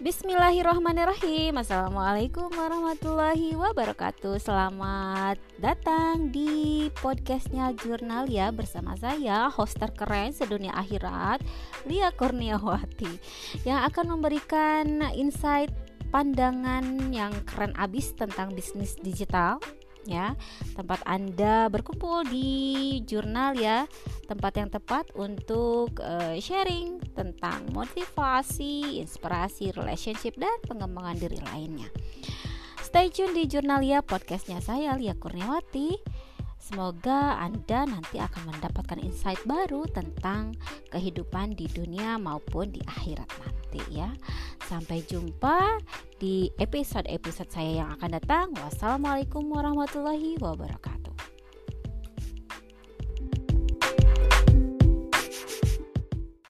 Bismillahirrahmanirrahim. Assalamualaikum warahmatullahi wabarakatuh. Selamat datang di podcastnya Jurnal ya Bersama saya host terkeren sedunia akhirat Lia Kurniawati Yang akan memberikan insight pandangan yang keren abis tentang bisnis digital ya. Tempat Anda berkumpul di jurnal ya tempat yang tepat untuk uh, sharing tentang motivasi, inspirasi, relationship dan pengembangan diri lainnya. Stay tune di jurnal ya podcastnya saya Lia Kurniawati. Semoga Anda nanti akan mendapatkan insight baru tentang kehidupan di dunia maupun di akhirat nanti ya. Sampai jumpa di episode-episode saya yang akan datang. Wassalamualaikum warahmatullahi wabarakatuh.